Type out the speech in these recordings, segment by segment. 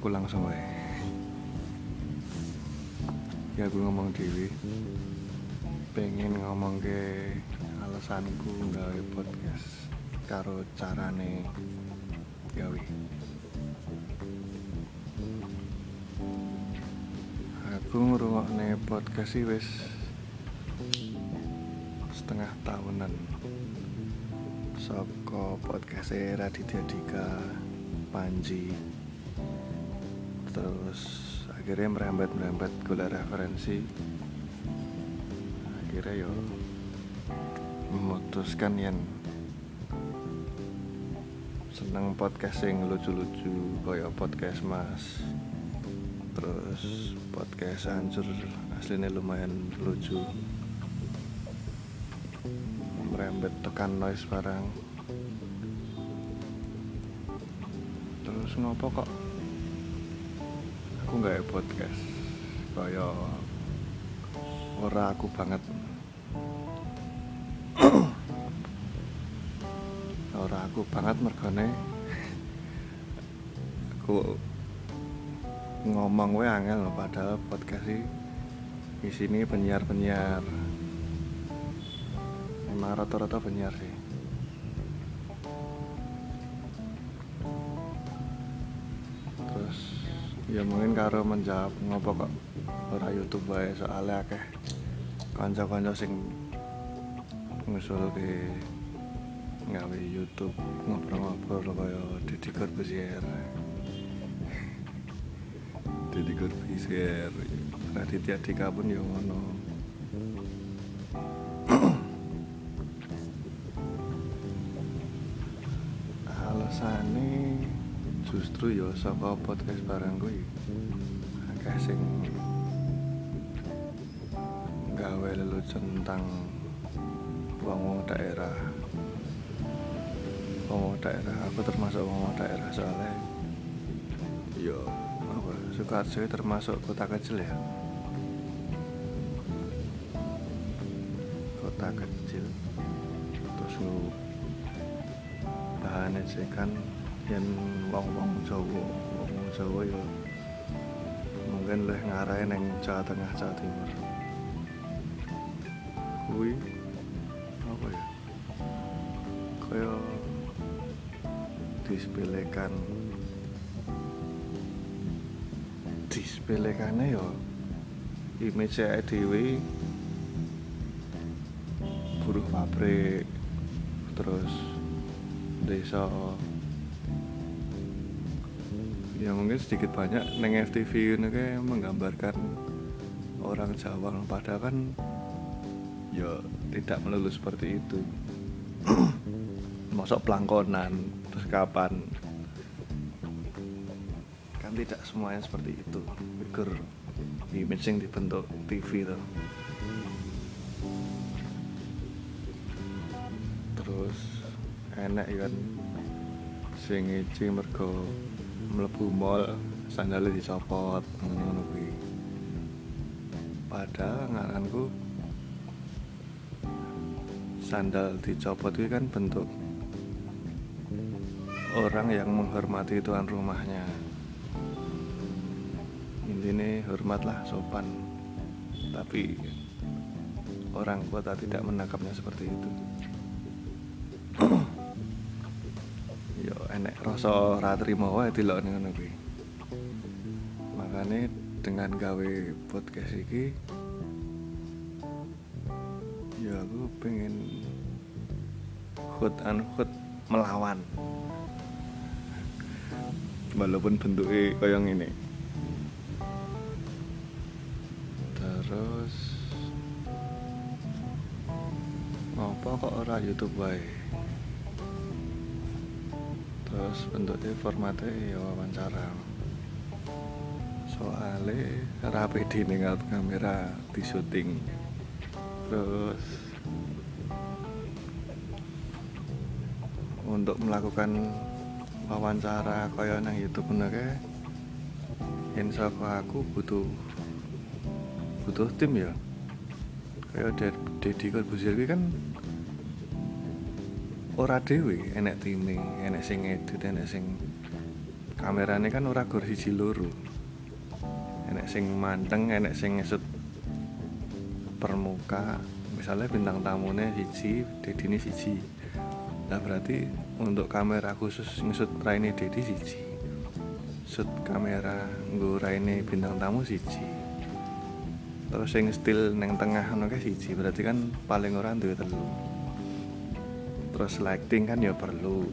aku langsung wae ya aku ngomong dewi pengen ngomong ke alasanku gawe podcast karo carane gawe. Aku ngrungokne podcast sih wis setengah tahunan. Saka podcast Raditya Dika Panji terus akhirnya merembet-merembet gula referensi. Akhirnya yo memutuskan yang seneng podcast yang lucu-lucu kaya podcast mas. Terus podcast hancur aslinya lumayan lucu. Merembet tekan noise barang terus ngopo kok aku nggak ya podcast. Kaya ora aku banget. Ora aku banget mergane. Aku ngomong we angel padahal podcast sih di sini penyiar-penyiar. Emang rata-rata penyiar sih ya mungkin karo menjawab ngopo kok ora YouTube wae soalnya akeh kanca-kanca sing ngusul ke ngawe YouTube ngobrol-ngobrol kaya Deddy Corbuzier. Deddy Corbuzier Raditya Dika pun ya ngono justru ya saka podcast barang kuwi. Akeh sing gawe lelucon tentang wong-wong daerah. Wong daerah aku termasuk wong daerah soalnya. Yo apa Sukarjo termasuk kota kecil ya? Kota kecil terus bahannya sih kan yang wong-wong Jawa wong Jawa yo mungkin lebih ngarahin yang Jawa Tengah Jawa Timur. Kuwi apa ya? Kaya disepelekan. Disepelekannya ya image saya dewi buruh pabrik terus desa ya mungkin sedikit banyak neng FTV ini kayak menggambarkan orang Jawa. Padahal kan ya tidak melulu seperti itu. Masuk pelangkonan terus kapan? Kan tidak semuanya seperti itu. Figur image yang dibentuk TV tuh terus enak ya kan? Sing mergo mlebu mall sandalnya dicopot ngono kuwi. Padahal ngaranku sandal dicopot itu kan bentuk orang yang menghormati tuan rumahnya. Intinya hormatlah sopan tapi orang kota tidak menangkapnya seperti itu yo enek rasa ra trimo wae delok ning ngono kuwi. Makane dengan gawe podcast iki ya aku pengen hut an hut melawan. Walaupun bentuknya kayak ini terus ngapa kok ora YouTube wae terus bentuknya formatnya ya wawancara. Soalnya rapi di ning kamera di syuting terus untuk melakukan wawancara kaya nang YouTube bener insya Allah aku butuh butuh tim ya. Kayak Deddy Corbuzier kan ora dhewe enek time enek sing edit enek sing kamerane kan ora gor siji loro. Enek sing manteng enek sing ngesut permuka misalnya bintang tamunya siji dedine siji. Nah berarti untuk kamera khusus ngesut raine dedi siji. Shoot kamera nggo raine bintang tamu siji. Terus yang still neng tengah ngono siji berarti kan paling ora duwe telu terus lighting kan ya perlu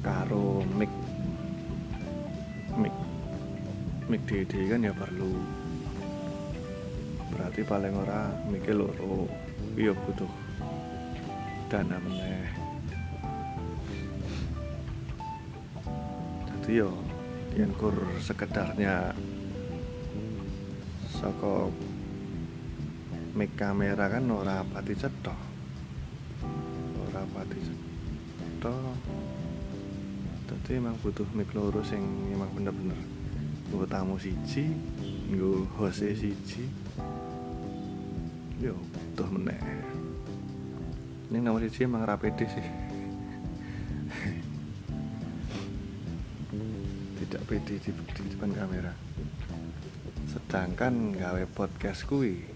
karo mic mic mic DD kan ya perlu. Berarti paling ora mic loro iya butuh dana meneh. Jadi yo yang kur sekedarnya saka mic kamera kan ora pati cetok rapati to tapi emang butuh mic sing emang bener-bener nggo tamu siji nggo hose siji. Yo butuh meneh. Ini nomor siji emang rapede sih. Tidak pede di, di depan kamera. Sedangkan gawe podcast kui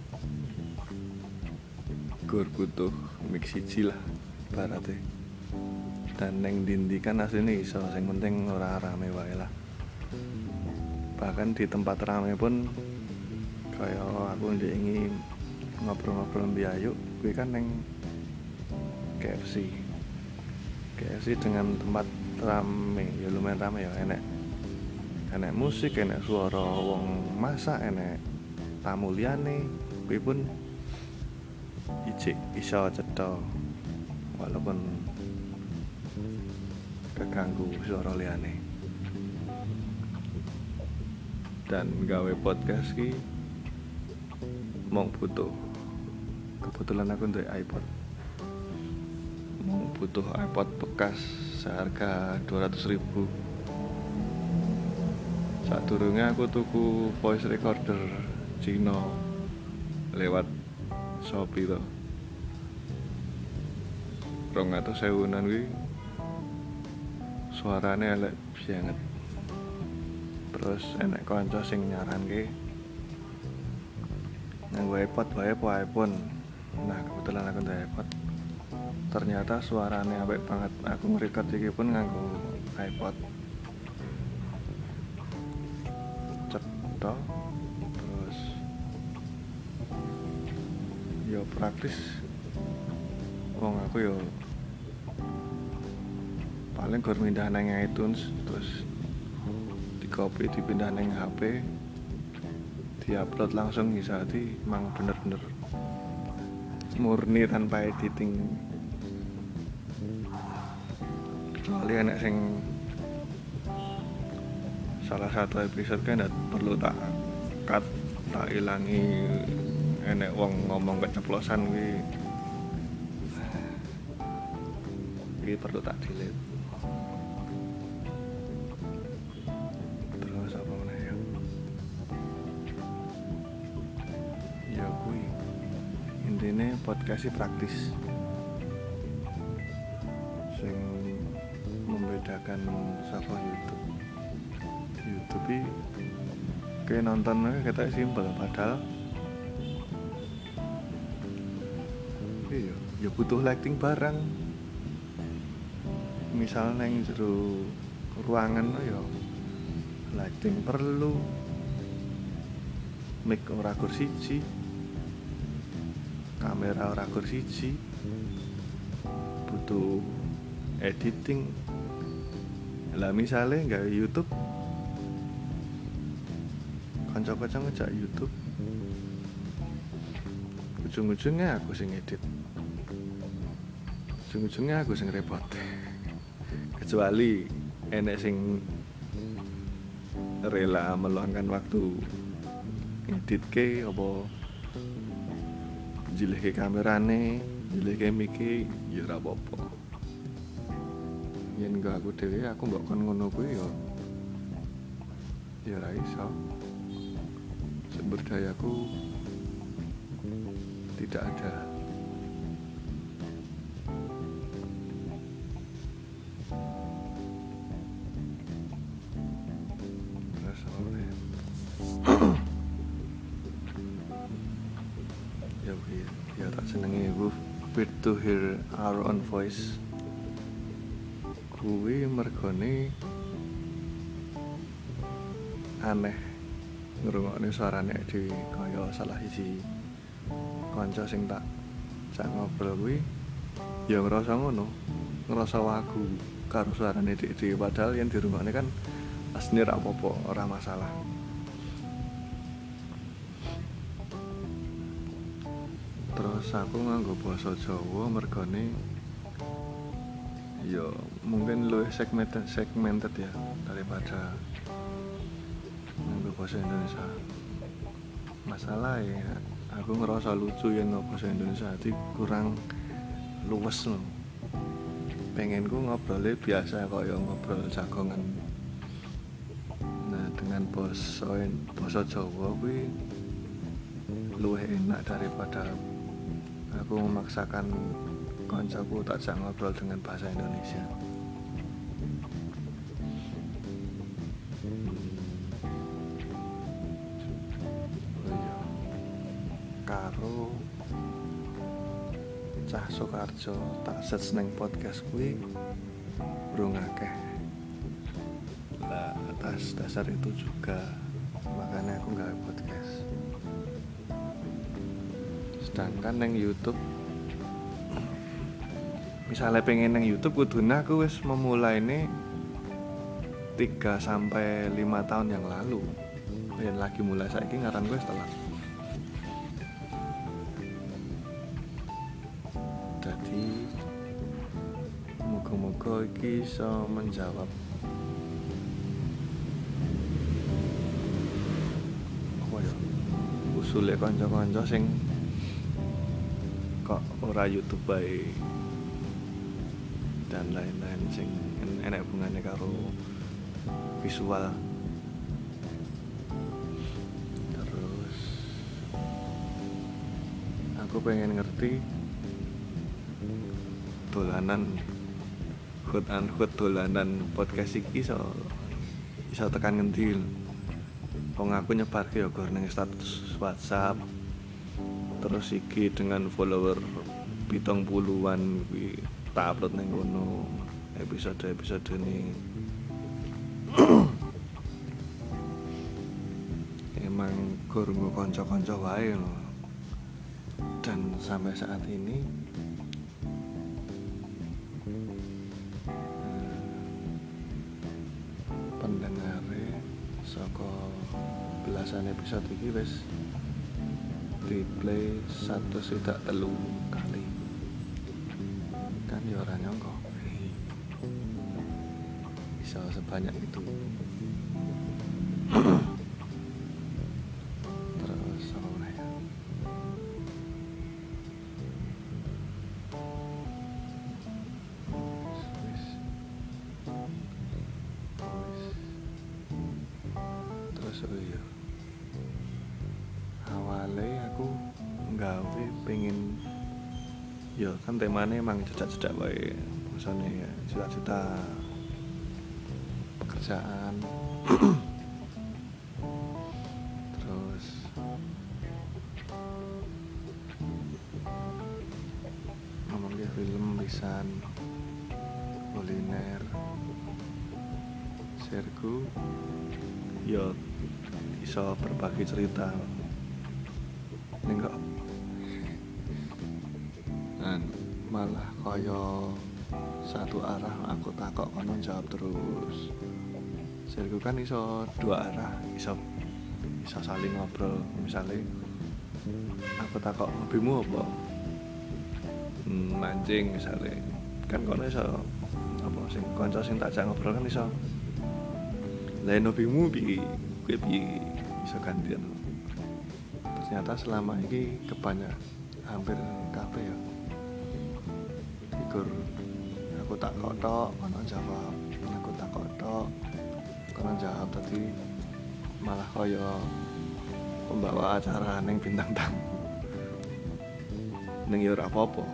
gur butuh mix siji lah ibarate dan neng dindi kan aslinya iso sing penting ora rame wae lah. Bahkan di tempat rame pun kaya aku ingin ngobrol-ngobrol lebih ayu gue kan neng KFC KFC dengan tempat rame ya lumayan rame ya enek. Enek musik enek suara wong masak enek tamu liane gue pun ijik iso cetok walaupun keganggu suara liane. Dan gawe podcast ki mau butuh kebetulan aku untuk iPod. Mau butuh iPod bekas seharga 200 ribu. Saat turunnya aku tuku voice recorder Cino lewat Shopee tuh rong atau sewunan wi suaranya elek banget. Terus enak konco sing nyaran ke nganggo iPod wae po iPhone nah kebetulan aku ndak iPod ternyata suaranya baik banget. Aku ngerecord iki pun nganggo iPod cetok terus yo praktis. Wong aku yo paling gur pindah neng iTunes terus di copy dipindah neng HP diupload langsung bisa di emang bener-bener murni tanpa editing. Kecuali enak sing salah satu episode kan perlu tak cut tak ilangi enek wong ngomong keceplosan wi perlu tak delete ini podcast praktis. Sing membedakan sama YouTube. YouTube kayak nontonnya kita simpel padahal iya ya butuh lighting barang misalnya yang jeru ruangan ya lighting perlu. Mic ora kursi kamera ora siji. Butuh editing. Lah misalnya nggak YouTube. Kanca-kanca ngejak YouTube. Ujung-ujungnya aku sing edit ujung-ujungnya aku sing repot. Kecuali enek sing rela meluangkan waktu edit ke apa jilih ke kamerane ke miki ya ora apa-apa. Yen gak aku dhewe aku mbok kon ngono kuwi ya ya ora iso. Sumber dayaku tidak ada jenenge iku Fit to Hear Our Own Voice. Kuwi mergone aneh ngrungokne suarane dhewe kaya salah siji kanca sing tak jak ngobrol kuwi. Ya ngerasa ngono ngerasa wagu karo suarane dhewe padahal yang dirungokne kan asline ra apa-apa ora masalah aku nganggo basa Jawa mergone ya mungkin lu segmented segmented ya daripada nganggo bahasa Indonesia. Masalah ya aku ngerasa lucu yang nganggo bahasa Indonesia jadi kurang luwes loh. Pengenku ngobrolnya biasa kok yang ngobrol jagongan. Nah dengan bahasa bahasa Jawa kuwi luwih enak daripada aku memaksakan koncoku tak bisa ngobrol dengan bahasa Indonesia. Oh iya. Karo cah Sokarjo tak set neng podcast kuwi burung akeh. Atas dasar itu juga makanya aku nggak sedangkan neng YouTube misalnya pengen neng YouTube kuduna aku wis memulai ini 3 sampai 5 tahun yang lalu. Dan lagi mulai saiki ngaran gue setelah jadi moga-moga iki iso menjawab. Apa ya? Usule kanca-kanca sing ora YouTube bae dan lain-lain sing en- enek hubungannya karo visual terus aku pengen ngerti dolanan hut and hut dolanan podcast iki iso iso tekan ngendi. Wong aku nyebarke ya gor ning status WhatsApp terus iki dengan follower pitong puluhan kuwi tak upload ning kono episode episode ini. Emang gur nggo kanca-kanca wae lho. Dan sampai saat ini eh, pendengare saka belasan episode iki wis di play satu tidak telu. kali kan ya ora nyangka bisa sebanyak itu ya kan temanya emang cedak-cedak wae. Maksudnya ya cita-cita pekerjaan. Terus ngomongin film lisan kuliner sergu ya iso berbagi cerita. Ini enggak malah kaya satu arah aku takok kono jawab terus. Sergu kan iso dua arah iso iso saling ngobrol. Misalnya aku takok hobimu apa? Hmm, mancing misalnya kan kono iso apa sing kanca sing tak ngobrol kan iso. Lain hobimu piye? Kuwi piye? Iso gantian. Ternyata selama ini kebanyak hampir kafe ya figur aku tak kotok kono jawab. Aku tak kotok kono jawab. Tadi malah kaya pembawa acara neng bintang tamu. Neng ya ora apa-apa.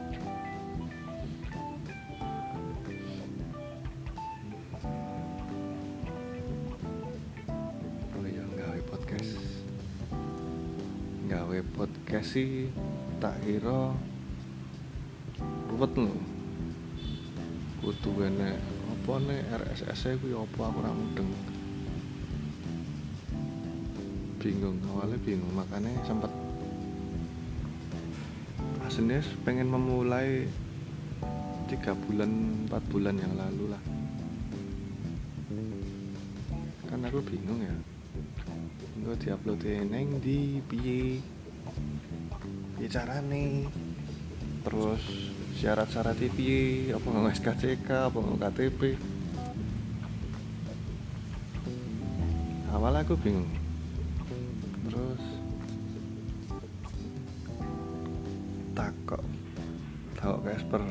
Gawe podcast sih tak kira ruwet lho kudu enek apa nih RSS e kuwi apa? Aku ora mudeng. Bingung awalnya bingung makanya sempat aslinya pengen memulai tiga bulan empat bulan yang lalu lah. Kan aku bingung ya. Gue diupload neng di piye? Piye carane? Terus syarat-syarat piye apa nggak SKCK apa nggak KTP awal aku bingung. Terus takok takok Casper.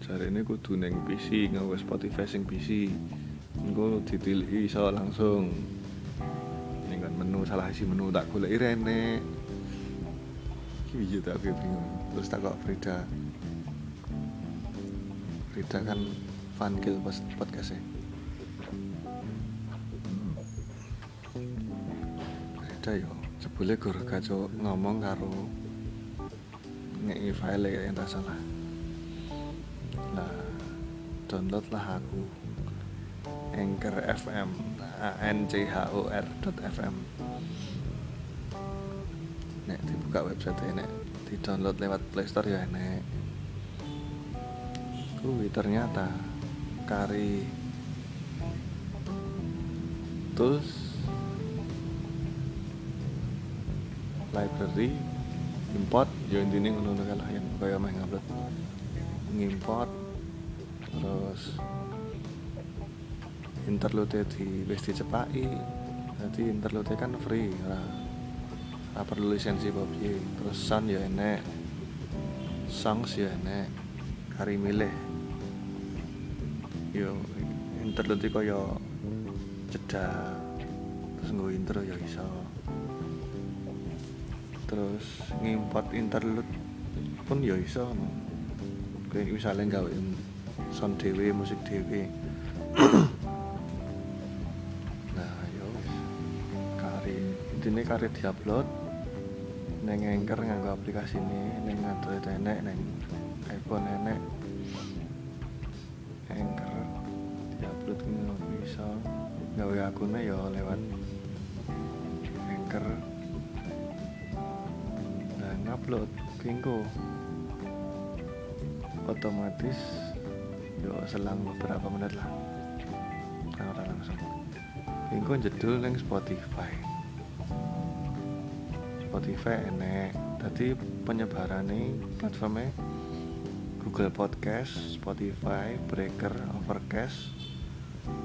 Jari ini kudu neng PC nggak Spotify sing PC gue ditilik iso langsung. Ini kan menu salah isi menu tak golek rene. Iki tak bingung. Terus tak kok Frida Frida kan fan kill podcast e Frida yo. Sebule gur gaco ngomong karo ngei file ya yang tak salah. Lah download lah aku. Anchor FM A N C H O R .fm nek dibuka website ini di download lewat Play Store ya nek kuwi ternyata. Kari. Terus library. Import. Ya intinya ngono lah yang kaya meh ngupload ngimport. Terus interlude di wis dicepaki. Jadi interlude kan free. Ora perlu lisensi apa terus sound ya enek. Songs ya enek kari milih. Yo interlude kaya cedak terus nggo intro ya iso. Terus ngimport interlude pun ya iso. Kayak misalnya gawe sound dhewe musik dhewe. Nah yo kari intine kari diupload neng Anchor nganggo aplikasi ini neng Android enek neng iPhone enek Anchor diupload ngono bisa. Gawe akune ya lewat Anchor. Nah ngupload kingko otomatis yo selang beberapa menit lah. Nah, ora langsung. Kingko jedul neng Spotify. Spotify enek. Tadi penyebaran nih platformnya Google Podcast, Spotify, Breaker, Overcast,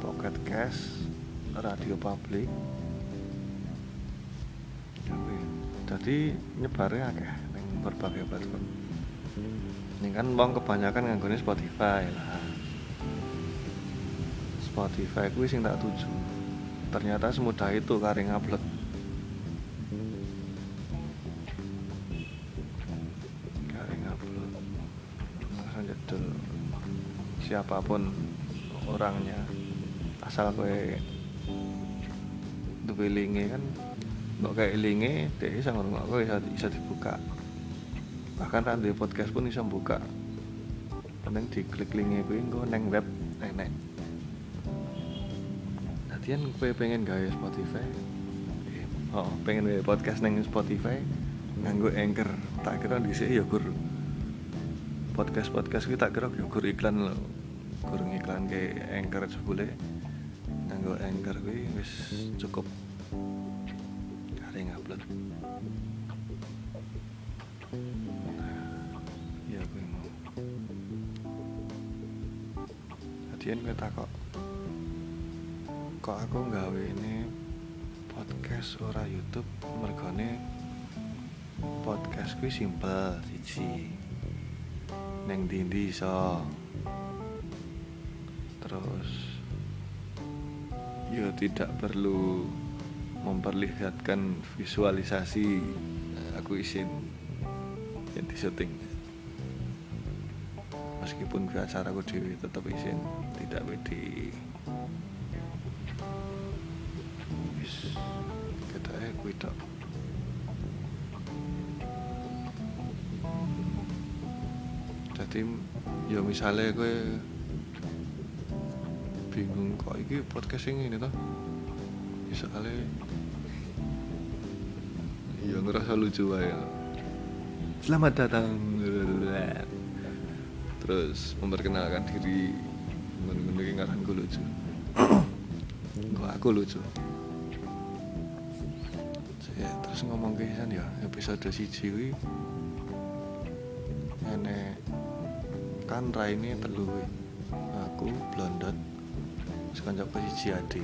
Pocket Cast, Radio Public. Jadi nyebarnya akeh ning berbagai platform. Ini kan wong kebanyakan nganggone Spotify lah. Spotify kuwi sing tak tuju. Ternyata semudah itu kari ngupload siapa pun orangnya. Asal kowe duwe linge kan mbok kayak linge dia bisa ngrungokno bisa bisa dibuka. Bahkan kan di podcast pun bisa buka penting diklik linge kuwi engko neng web enek Latihan kowe pengen gawe Spotify eh, oh pengen gawe podcast neng Spotify nganggo Anchor tak kira dhisik ya gur. Podcast podcast kita kira ya gur iklan lho gur ngiklan ke Anchor sebule nganggo Anchor kuwi wis cukup. Kare ngupload ya kuwi mau. Latihan kowe takok kok. Aku nggawe ini podcast ora YouTube? Mergane podcast kuwi simpel siji. Neng dindi iso terus. Ya tidak perlu memperlihatkan visualisasi. Nah, aku isin yang di syuting meskipun ke acara aku dewi tetap isin tidak wedi. Kita eh kuwi jadi ya misalnya gue bingung kok ini podcast ini toh? Misalnya ya ngerasa lucu aja selamat datang. Terus memperkenalkan diri ngaran gue lucu. Kok aku lucu? Saya terus ngomong ke ya episode si Ciwi enek kan Raini telu aku blondot sekancaku siji ade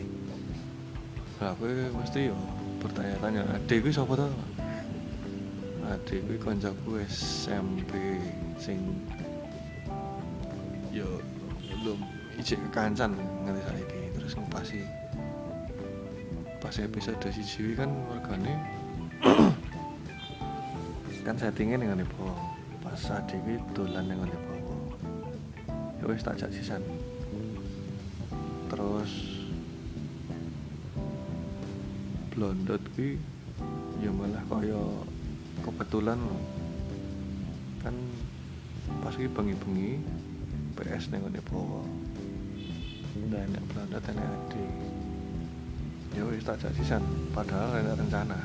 lah aku mesti yo bertanya-tanya ade kuwi sapa to? Ade kuwi kancaku SMP sing yo belum ijek kekancan ngerti saiki terus ngepasi pas episode siji kan wargane kan settingnya dengan ibu pas adik kuwi dolan dengan ibu ya wis tak jak sisan terus blondot kuwi ya malah kaya kebetulan kan pas iki bengi-bengi PS ning ngene bawa dan enak blondot enak ade ya wis tak jak sisan padahal enak rencana.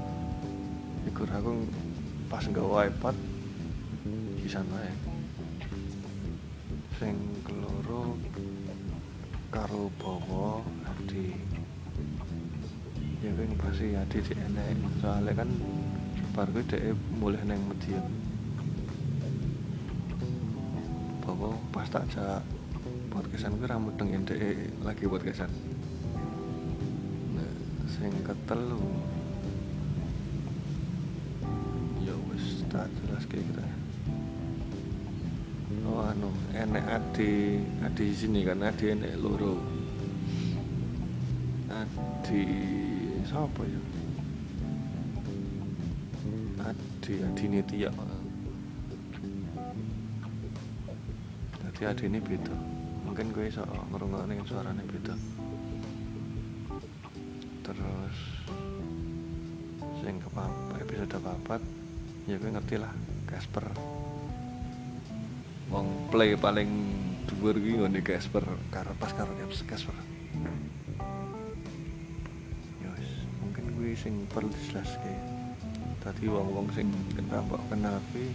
Ikur aku pas nggawa iPad sisan wae. Sing karo bawa adi. Ya kan pasti adi di enek soalnya kan bar kuwi dhek mulih nang Medion bawa pas tak jak podcastan kuwi ra mudeng dhek lagi podcastan. Nah sing ketelu ya wis tak jelas kayak gitu oh anu enek adi adi di sini kan adi enek loro. Adi siapa ya? Adi adi ini tiak. Jadi adi ini beda. Mungkin gue iso ngerungokne suaranya beda. Terus sing ke episode papat ya gue ngerti lah Casper wong play paling dhuwur kuwi ngene Casper karo pas karo Casper. Ya wis mungkin kuwi sing perlu dijelaske tadi wong-wong sing kenal mbok kenal kuwi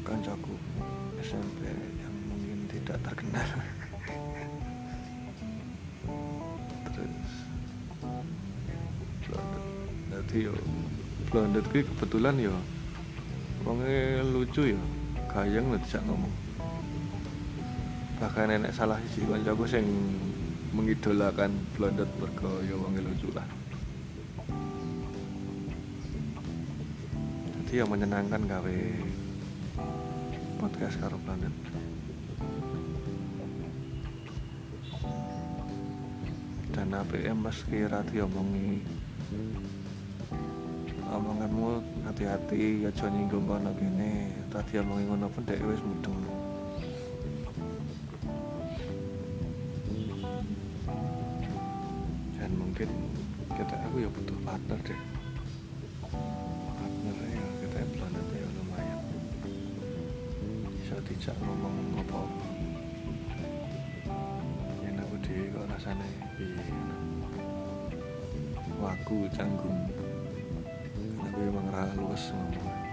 kancaku SMP yang mungkin tidak terkenal. Terus blondet jadi yo blondet kuwi kebetulan yo wongnya lucu ya gayeng lho tidak ngomong. Bahkan nenek salah sisi kancaku sing mengidolakan blondet mergo ya wongnya lucu lah. Jadi yang menyenangkan gawe podcast karo blondet dan APM meski rati omongi omonganmu hati-hati aja nyinggung kono kene. Tadi omongi ngono pun dek wis mudeng dan mungkin kita aku ya butuh partner deh. Partner ya kita planet ya lumayan. Bisa tidak ngomong apa-apa yang aku dhewe kok rasanya piye waku canggung gue